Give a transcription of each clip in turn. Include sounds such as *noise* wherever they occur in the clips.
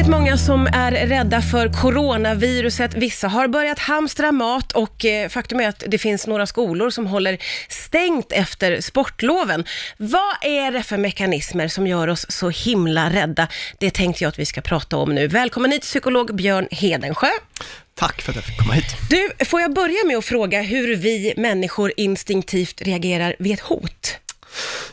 väldigt många som är rädda för coronaviruset. Vissa har börjat hamstra mat och eh, faktum är att det finns några skolor som håller stängt efter sportloven. Vad är det för mekanismer som gör oss så himla rädda? Det tänkte jag att vi ska prata om nu. Välkommen hit psykolog Björn Hedensjö. Tack för att jag fick komma hit. Du, får jag börja med att fråga hur vi människor instinktivt reagerar vid ett hot?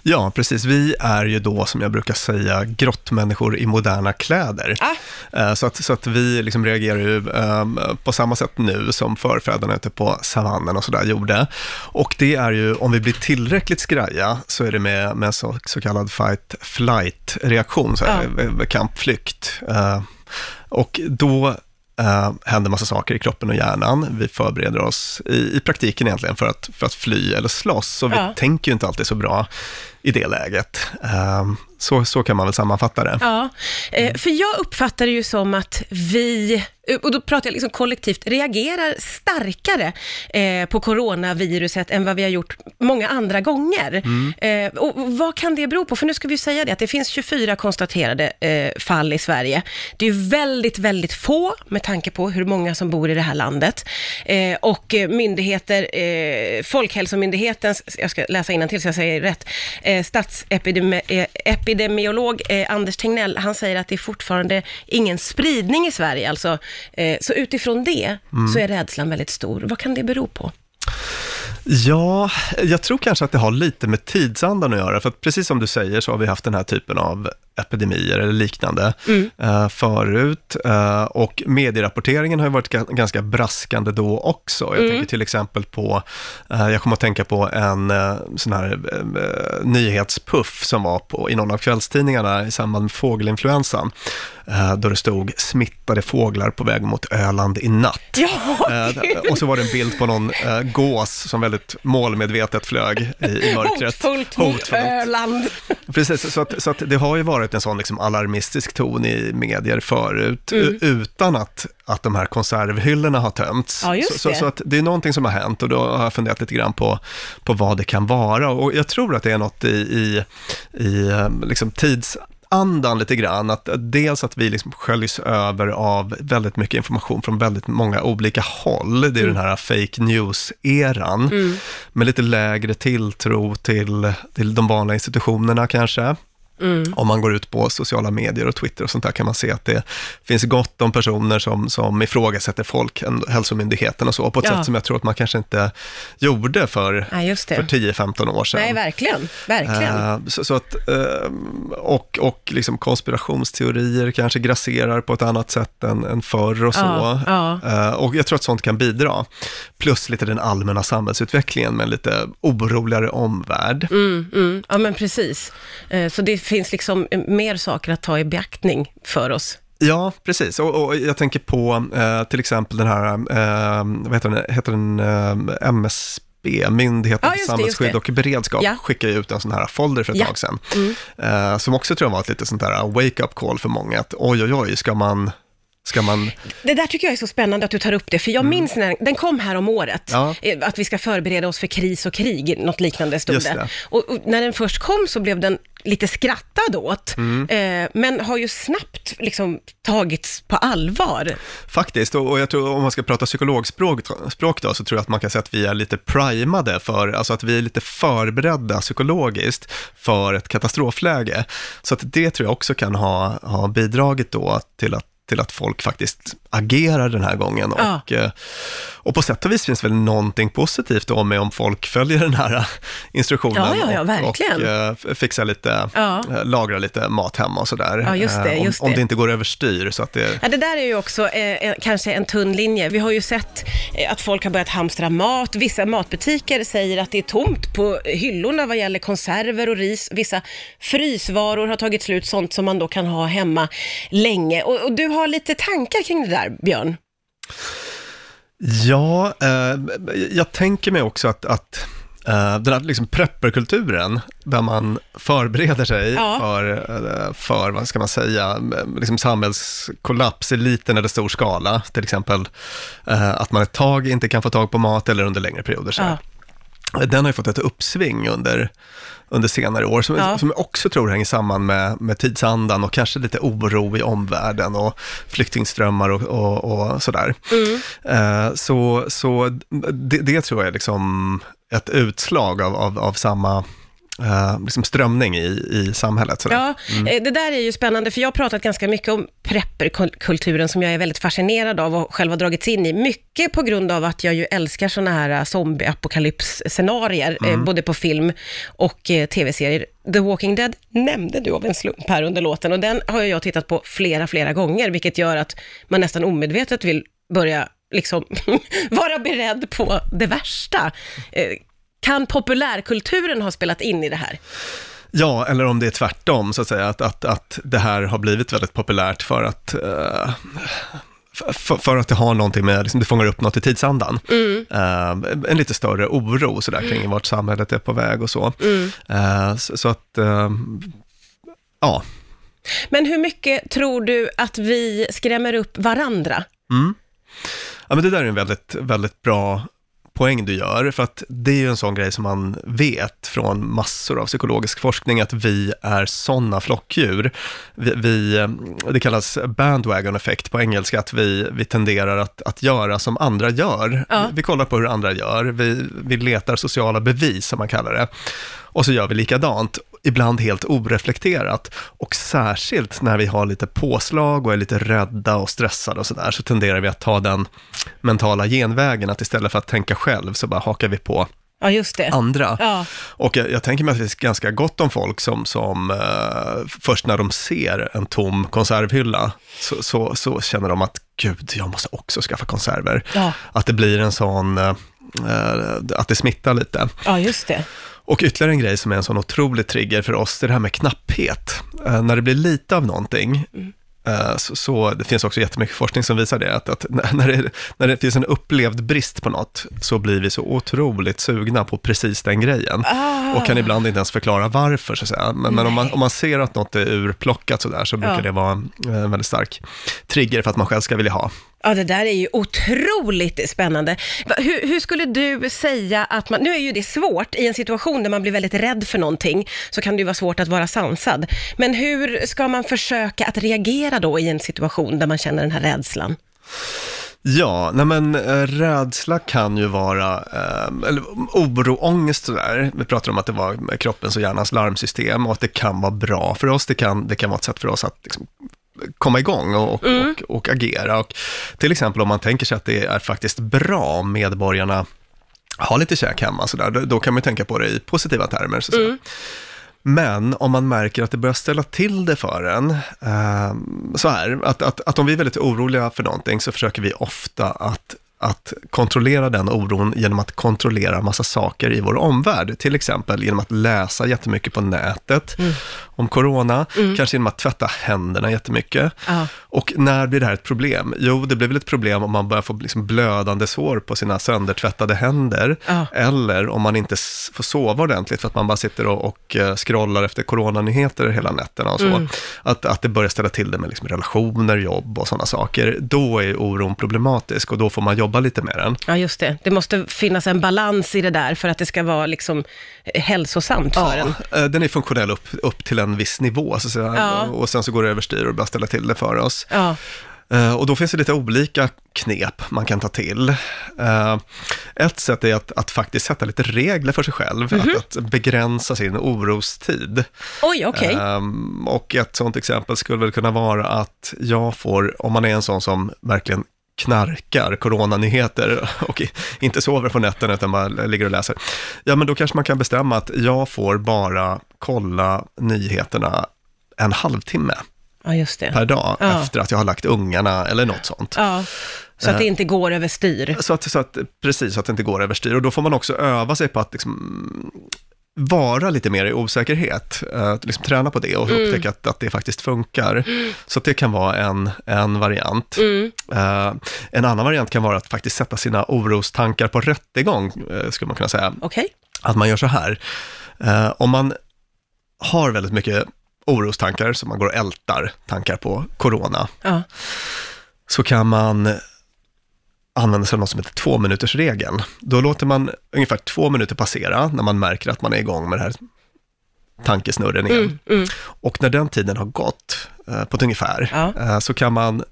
Ja, precis. Vi är ju då, som jag brukar säga, grottmänniskor i moderna kläder. Ah. Så, att, så att vi liksom reagerar ju um, på samma sätt nu som förfäderna ute på savannen och sådär gjorde. Och det är ju, om vi blir tillräckligt skraja, så är det med, med så, så kallad fight-flight-reaktion, så här, Ja. kampflykt. Uh, och då uh, händer massa saker i kroppen och hjärnan. Vi förbereder oss i, i praktiken egentligen för att, för att fly eller slåss. Så vi Ja. tänker ju inte alltid så bra i det läget. Uh, så, så kan man väl sammanfatta det. Ja, eh, för jag uppfattar det ju som att vi, och då pratar jag liksom kollektivt, reagerar starkare eh, på coronaviruset än vad vi har gjort många andra gånger. Eh, och vad kan det bero på? För nu ska vi ju säga det, att det finns 24 konstaterade eh, fall i Sverige. Det är ju väldigt, väldigt få med tanke på hur många som bor i det här landet. Eh, och eh, myndigheter, eh, Folkhälsomyndighetens, jag ska läsa till så jag säger rätt, eh, statsepidemiolog eh, Anders Tegnell, han säger att det är fortfarande ingen spridning i Sverige. Alltså, eh, så utifrån det så är rädslan väldigt stor. Vad kan det bero på? Ja, jag tror kanske att det har lite med tidsandan att göra, för att precis som du säger så har vi haft den här typen av epidemier eller liknande eh, förut. Eh, och medierapporteringen har ju varit ga- ganska braskande då också. Jag tänker till exempel på, eh, jag kommer att tänka på en sån här nyhetspuff som var på, i någon av kvällstidningarna i samband med fågelinfluensan, då det stod smittade fåglar på väg mot Öland i natt. Ja, och så var det en bild på någon gås som väldigt målmedvetet flög i, i mörkret. Hotfullt mot Hotfullt. Öland. Precis, så att, så att det har ju varit en sån liksom alarmistisk ton i medier förut, Mm. utan att, att de här konservhyllorna har tömts. Ja, så, så, det. så att det är någonting som har hänt och då har jag funderat lite grann på, på vad det kan vara. Och jag tror att det är något i, i, i eh, liksom tidsandan lite grann, att dels att vi liksom sköljs över av väldigt mycket information från väldigt många olika håll. Det är Mm. den här fake news-eran, med lite lägre tilltro till, till de vanliga institutionerna kanske. Mm. Om man går ut på sociala medier och Twitter och sånt där kan man se att det finns gott om personer som, som ifrågasätter Folkhälsomyndigheten och så, på ett Ja. sätt som jag tror att man kanske inte gjorde för, det. för 10-15 år sedan. Nej, verkligen. Verkligen. Eh, så, så att, eh, och och liksom konspirationsteorier kanske grasserar på ett annat sätt än, än förr och så. Ja, ja. Eh, och jag tror att sånt kan bidra. Plus lite den allmänna samhällsutvecklingen med en lite oroligare omvärld. Mm, mm. Ja, men precis. Så det finns liksom mer saker att ta i beaktning för oss. Ja, precis. Och, och jag tänker på eh, till exempel den här, eh, vad heter den, heter den eh, MSB, Myndigheten för samhällsskydd och beredskap, Ja. skickade ut en sån här folder för ett Ja. tag sedan. Mm. Eh, som också tror jag var ett lite sånt där wake-up call för många, att oj, oj, oj, ska man, ska man, Det där tycker jag är så spännande att du tar upp det, för jag minns när den kom här om året, Mm. Ja. att vi ska förbereda oss för kris och krig, något liknande stod Just det. det. Och, och när den först kom så blev den lite skrattad åt, Mm. eh, men har ju snabbt liksom tagits på allvar. Faktiskt, och, jag tror om man ska prata psykologspråk språk då, så tror jag att man kan säga att vi är lite primade för, alltså att vi är lite förberedda psykologiskt för ett katastrofläge. Så att det tror jag också kan ha, ha bidragit då till att till att folk faktiskt agerar den här gången. Ja. Och, eh, och på sätt och vis finns väl någonting positivt då med om folk följer den här instruktionen Ja, ja, och, verkligen. och eh, fixar lite, eh, lagrar lite mat hemma och sådär. Ja, just det, Eh, om, just om det. det inte går överstyr så att det Ja, det där är ju också eh, kanske en tunn linje. Vi har ju sett Eh, att folk har börjat hamstra mat. Vissa matbutiker säger att det är tomt på hyllorna vad gäller konserver och ris. Vissa frysvaror har tagit slut, sånt som man då kan ha hemma länge. Och, och du har lite tankar kring det där, Björn? Ja, eh, jag tänker mig också att, att eh, den här liksom prepperkulturen, där man förbereder sig Ja. för, eh, för, vad ska man säga, liksom samhällskollaps i liten eller stor skala, till exempel eh, att man ett tag inte kan få tag på mat eller under längre perioder. Så. Ja. den har ju fått ett uppsving under, under senare år, som, Ja. som jag också tror hänger samman med, med tidsandan och kanske lite oro i omvärlden och flyktingströmmar och, och, och sådär. Mm. Eh, så så det, det tror jag liksom ett utslag av, av, av samma eh, liksom strömning i, i samhället. Sådär. Ja, eh, det där är ju spännande, för jag har pratat ganska mycket om prepperkulturen, som jag är väldigt fascinerad av och själv har dragits in i. Mycket på grund av att jag ju älskar sådana här eh, zombie-apokalyps-scenarier, eh, både på film och eh, tv-serier. The Walking Dead nämnde du av en slump här under låten, och den har jag tittat på flera, flera gånger, vilket gör att man nästan omedvetet vill börja liksom *laughs* vara beredd på det värsta. Eh, Kan populärkulturen ha spelat in i det här? Ja, eller om det är tvärtom, så att säga, att, att, att det här har blivit väldigt populärt för att eh, för, för att det har någonting med, liksom, det fångar upp något i tidsandan. Eh, en lite större oro sådär kring vart samhället är på väg och så. Eh, så, så att, ja, Men hur mycket tror du att vi skrämmer upp varandra? Ja, men det där är en väldigt, väldigt bra poäng du gör, för att det är ju en sån grej som man vet från massor av psykologisk forskning, att vi är sådana flockdjur. Vi, vi, det kallas bandwagon effekt på engelska, att vi, vi tenderar att, att göra som andra gör. Ja. Vi kollar på hur andra gör, vi, vi letar sociala bevis, som man kallar det. Och så gör vi likadant, ibland helt oreflekterat. Och särskilt när vi har lite påslag och är lite rädda och stressade och sådär, så tenderar vi att ta den mentala genvägen, att istället för att tänka själv så bara hakar vi på Ja, just det. andra. Ja. Och jag, jag tänker mig att det är ganska gott om folk som, som eh, först när de ser en tom konservhylla, så, så, så känner de att gud, jag måste också skaffa konserver. Ja. Att det blir en sån, eh, eh, att det smittar lite. ja, just det. Och ytterligare en grej som är en sån otrolig trigger för oss, det är det här med knapphet. Eh, när det blir lite av någonting, eh, så, så det finns också jättemycket forskning som visar det, att, att *laughs* när, när, det, när det finns en upplevd brist på något, så blir vi så otroligt sugna på precis den grejen. Ah. Och kan ibland inte ens förklara varför, så att säga. Men, men om, man, om man ser att något är urplockat sådär, så brukar Ja. det vara en, en väldigt stark trigger för att man själv ska vilja ha. Ja, det där är ju otroligt spännande. Hur, hur skulle du säga att man, nu är ju det svårt i en situation där man blir väldigt rädd för någonting, så kan det ju vara svårt att vara sansad. Men hur ska man försöka att reagera då i en situation där man känner den här rädslan? Ja, nej men eh, rädsla kan ju vara, eh, eller oro, ångest sådär. Vi pratar om att det var kroppens och hjärnans larmsystem och att det kan vara bra för oss. Det kan, det kan vara ett sätt för oss att liksom, komma igång och, och, och, och agera. Och till exempel om man tänker sig att det är faktiskt bra om medborgarna har lite käk hemma, sådär, då, då kan man ju tänka på det i positiva termer. Så säga. Men om man märker att det börjar ställa till det för en, eh, så här, att, att, att om vi är väldigt oroliga för någonting så försöker vi ofta att att kontrollera den oron genom att kontrollera massa saker i vår omvärld. Till exempel genom att läsa jättemycket på nätet om corona, kanske genom att tvätta händerna jättemycket. Ja. Och när blir det här ett problem? Jo, det blir väl ett problem om man börjar få liksom blödande sår på sina söndertvättade händer. Ja. Eller om man inte får sova ordentligt för att man bara sitter och, och eh, scrollar efter coronanyheter hela nätterna och så. Att, att det börjar ställa till det med liksom relationer, jobb och sådana saker. Då är oron problematisk och då får man jobba lite med den. Ja, just det. Det måste finnas en balans i det där för att det ska vara liksom eh, hälsosamt för en. eh, den är funktionell upp, upp till en viss nivå, så att säga. Ja. och sen så går det överstyr och börjar ställa till det för oss. Ja. Eh, Och då finns det lite olika knep man kan ta till. Ett sätt är att, att faktiskt sätta lite regler för sig själv, Mhm. att, att begränsa sin orostid. Oj, okej. Ehm, och ett sånt exempel skulle väl kunna vara att jag får, om man är en sån som verkligen knarkar coronanyheter *laughs* och inte sover på nätterna utan bara ligger och läser. Ja, men då kanske man kan bestämma att jag får bara kolla nyheterna en halvtimme Ja, just det. per dag Ja. efter att jag har lagt ungarna eller något sånt. Ja, så att det inte går överstyr. Så att, så att, precis, så att det inte går överstyr. Och då får man också öva sig på att liksom, vara lite mer i osäkerhet. Uh, liksom träna på det och upptäcka att, att det faktiskt funkar. *gasps* Så att det kan vara en, en variant. Eh, en annan variant kan vara att faktiskt sätta sina orostankar på rättegång, uh, skulle man kunna säga. Okej. Att man gör så här. Eh, om man har väldigt mycket orostankar, så man går och ältar tankar på corona, Ja. så kan man använder sig av något som heter tvåminutersregeln. Då låter man ungefär två minuter passera när man märker att man är igång med det här tankesnurren igen. Mm, mm. Och när den tiden har gått, eh, på ett ungefär, Ja. eh, så kan man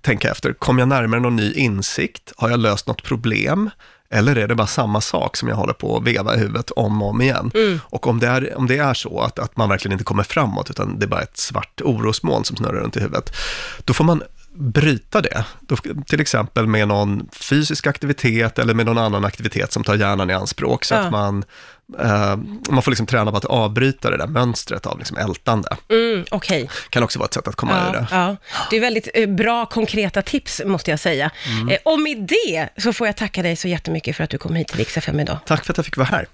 tänka efter, kom jag närmare någon ny insikt? Har jag löst något problem? Eller är det bara samma sak som jag håller på att veva i huvudet om och om igen? Mm. Och om det är, om det är så att, att man verkligen inte kommer framåt, utan det är bara ett svart orosmoln som snurrar runt i huvudet, då får man bryta det. Då, till exempel med någon fysisk aktivitet eller med någon annan aktivitet som tar hjärnan i anspråk, så Ja. att man, eh, man får liksom träna på att avbryta det där mönstret av liksom ältande. Mm, Okej. Kan också vara ett sätt att komma ur Ja, det. ja. Det är väldigt eh, bra konkreta tips, måste jag säga. Mm. Eh, och med det så får jag tacka dig så jättemycket för att du kom hit till Rix idag. Tack för att jag fick vara här.